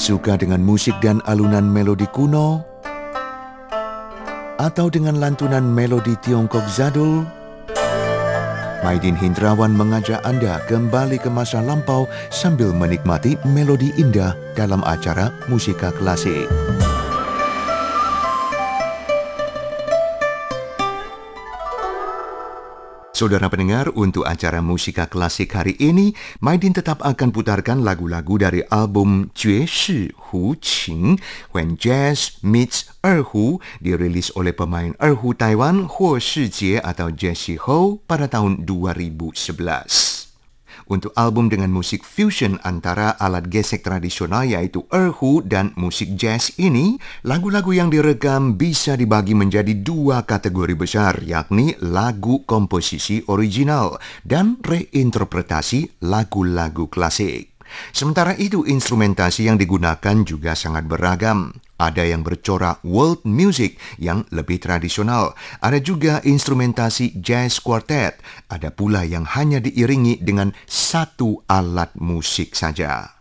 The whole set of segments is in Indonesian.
Suka dengan musik dan alunan melodi kuno? Atau dengan lantunan melodi Tiongkok Zadul? Maidin Hindrawan mengajak Anda kembali ke masa lampau sambil menikmati melodi indah dalam acara Musika Klasik. Saudara pendengar, untuk acara musika klasik hari ini, Maidin tetap akan putarkan lagu-lagu dari album Jue Shi Hu Qing When Jazz Meets Erhu dirilis oleh pemain Erhu Taiwan Huo Shijie atau Jessie Ho pada tahun 2011 untuk album dengan musik fusion antara alat gesek tradisional yaitu erhu dan musik jazz ini, lagu-lagu yang direkam bisa dibagi menjadi dua kategori besar, yakni lagu komposisi original dan reinterpretasi lagu-lagu klasik. Sementara itu, instrumentasi yang digunakan juga sangat beragam. Ada yang bercorak world music yang lebih tradisional. Ada juga instrumentasi jazz quartet. Ada pula yang hanya diiringi dengan satu alat musik saja.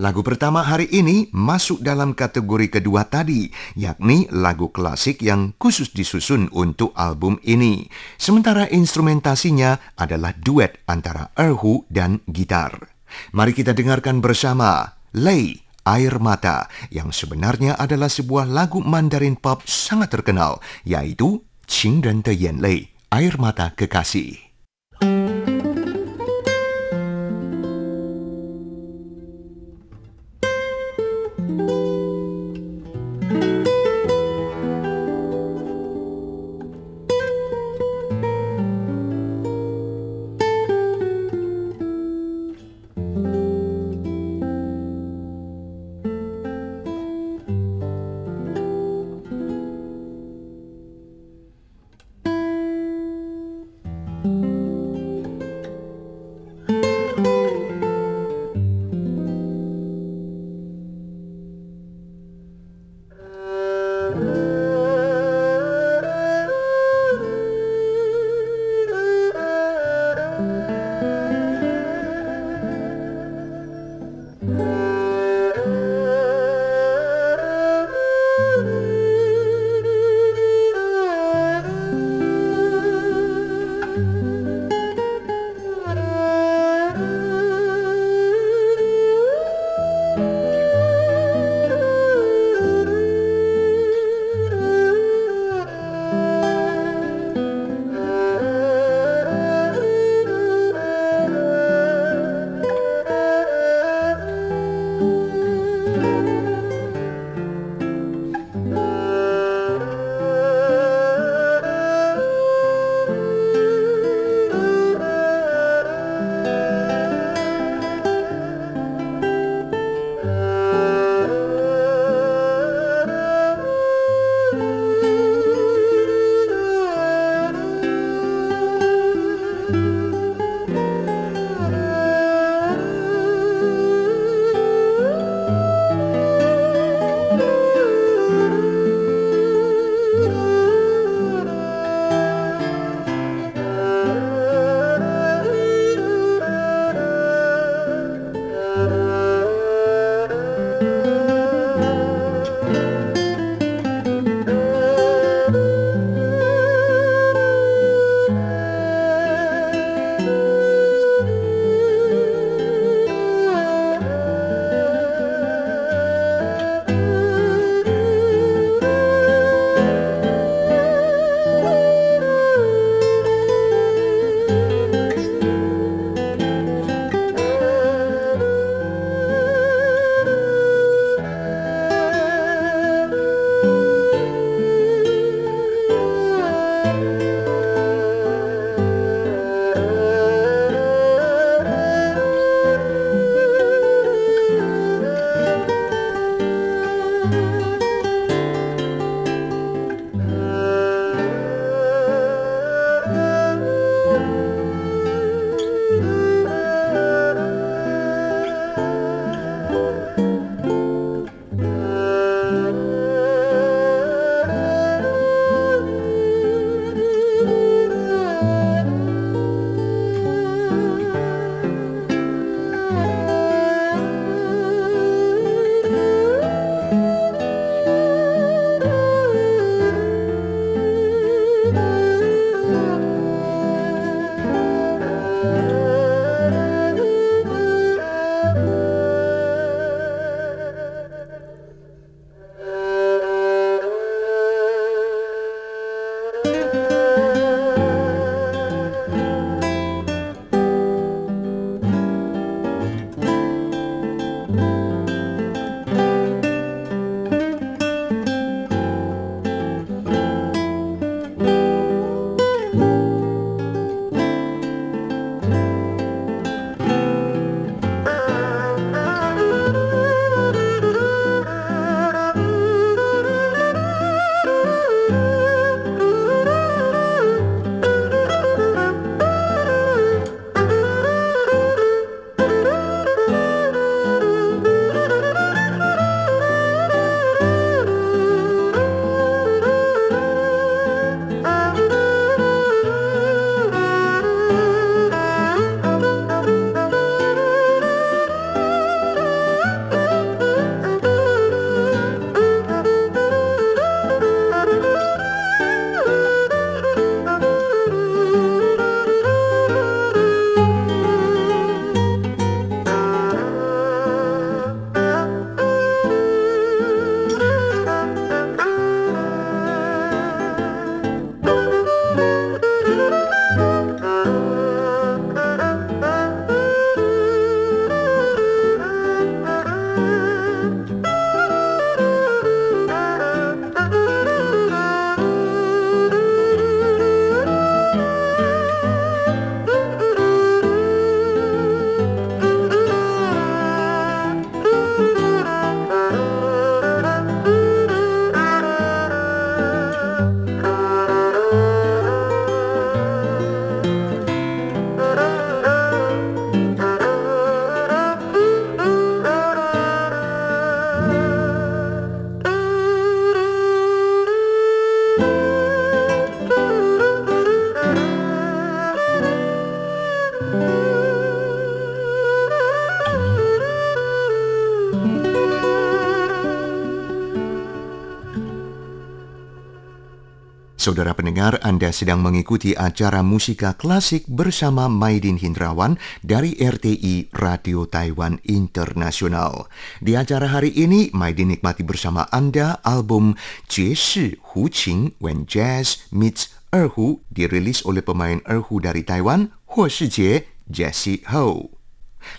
Lagu pertama hari ini masuk dalam kategori kedua tadi, yakni lagu klasik yang khusus disusun untuk album ini. Sementara instrumentasinya adalah duet antara erhu dan gitar. Mari kita dengarkan bersama Lei Air Mata yang sebenarnya adalah sebuah lagu Mandarin pop sangat terkenal yaitu Qing Ren de Yanlei, Air Mata Kekasih. Saudara pendengar, Anda sedang mengikuti acara Musika Klasik bersama Maidin Hindrawan dari RTI Radio Taiwan Internasional. Di acara hari ini, Maidin nikmati bersama Anda album Jie Hu Qing When Jazz Meets Erhu dirilis oleh pemain erhu dari Taiwan, Huo Shijie, Jessie Ho.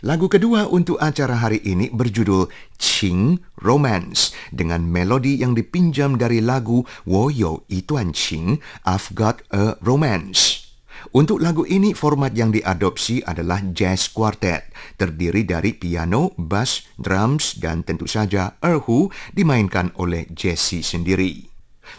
Lagu kedua untuk acara hari ini berjudul Qing Romance dengan melodi yang dipinjam dari lagu Wo Ituan Qing, I've Got a Romance. Untuk lagu ini, format yang diadopsi adalah jazz quartet, terdiri dari piano, bass, drums, dan tentu saja erhu dimainkan oleh Jesse sendiri.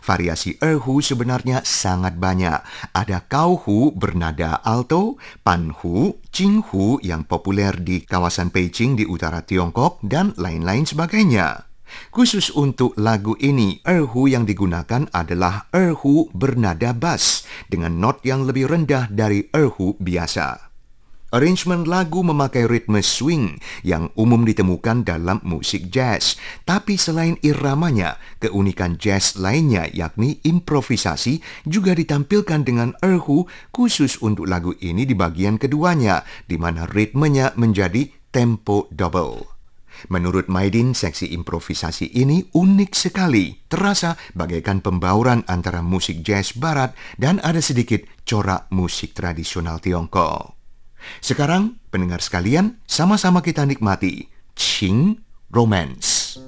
Variasi erhu sebenarnya sangat banyak. Ada kauhu bernada alto, panhu, jinghu yang populer di kawasan Beijing di utara Tiongkok, dan lain-lain sebagainya. Khusus untuk lagu ini, erhu yang digunakan adalah erhu bernada bass dengan not yang lebih rendah dari erhu biasa. Arrangement lagu memakai ritme swing yang umum ditemukan dalam musik jazz. Tapi selain iramanya, keunikan jazz lainnya yakni improvisasi juga ditampilkan dengan erhu khusus untuk lagu ini di bagian keduanya, di mana ritmenya menjadi tempo double. Menurut Maidin, seksi improvisasi ini unik sekali, terasa bagaikan pembauran antara musik jazz barat dan ada sedikit corak musik tradisional Tiongkok. Sekarang, pendengar sekalian, sama-sama kita nikmati Qing Romance.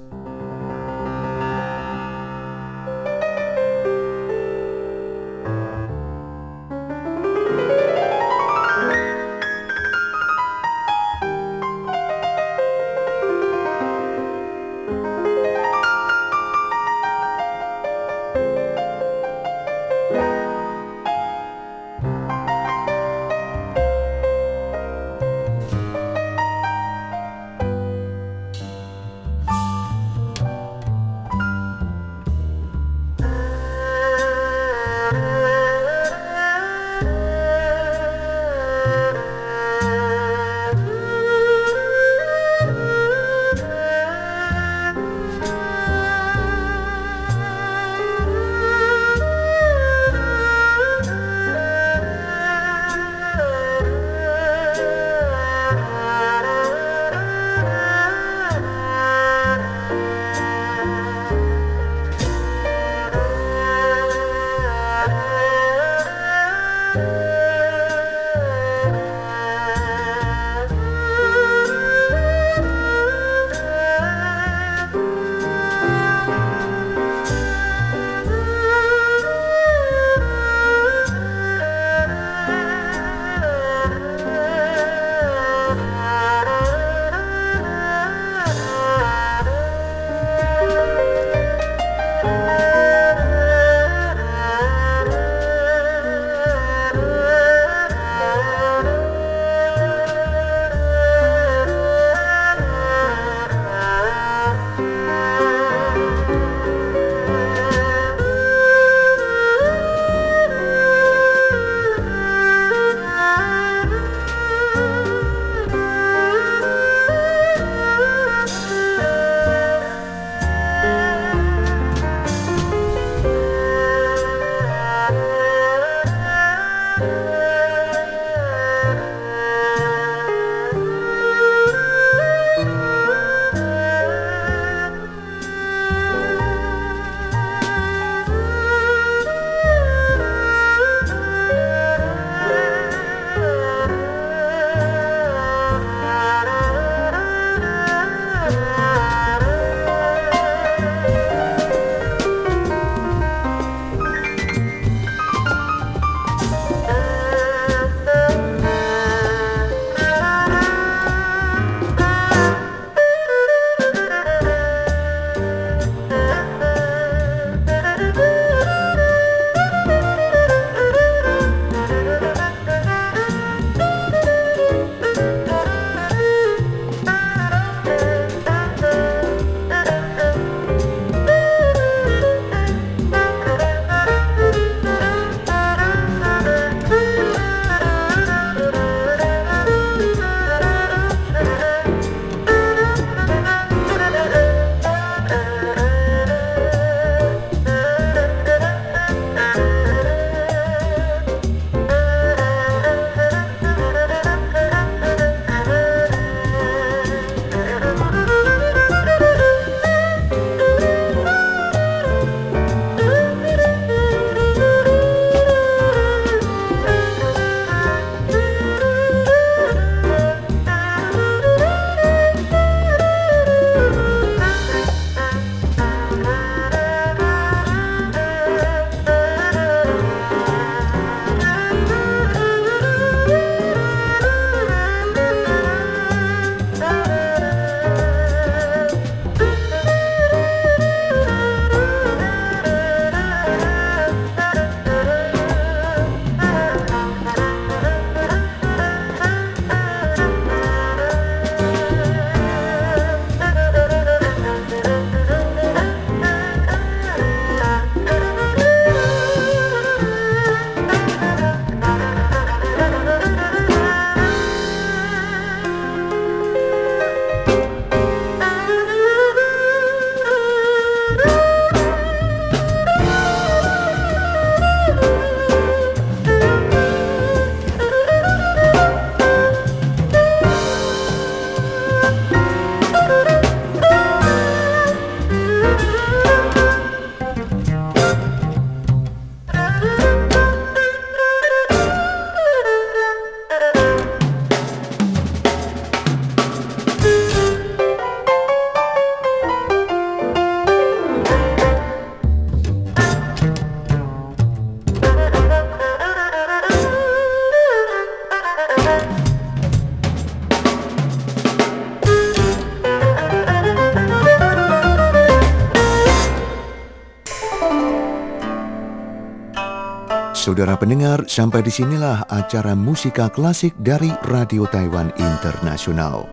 Saudara pendengar, sampai di sinilah acara musika klasik dari Radio Taiwan Internasional.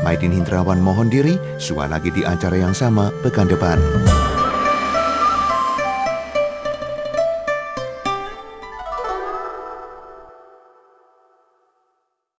Maidin Hindrawan mohon diri, sua lagi di acara yang sama pekan depan.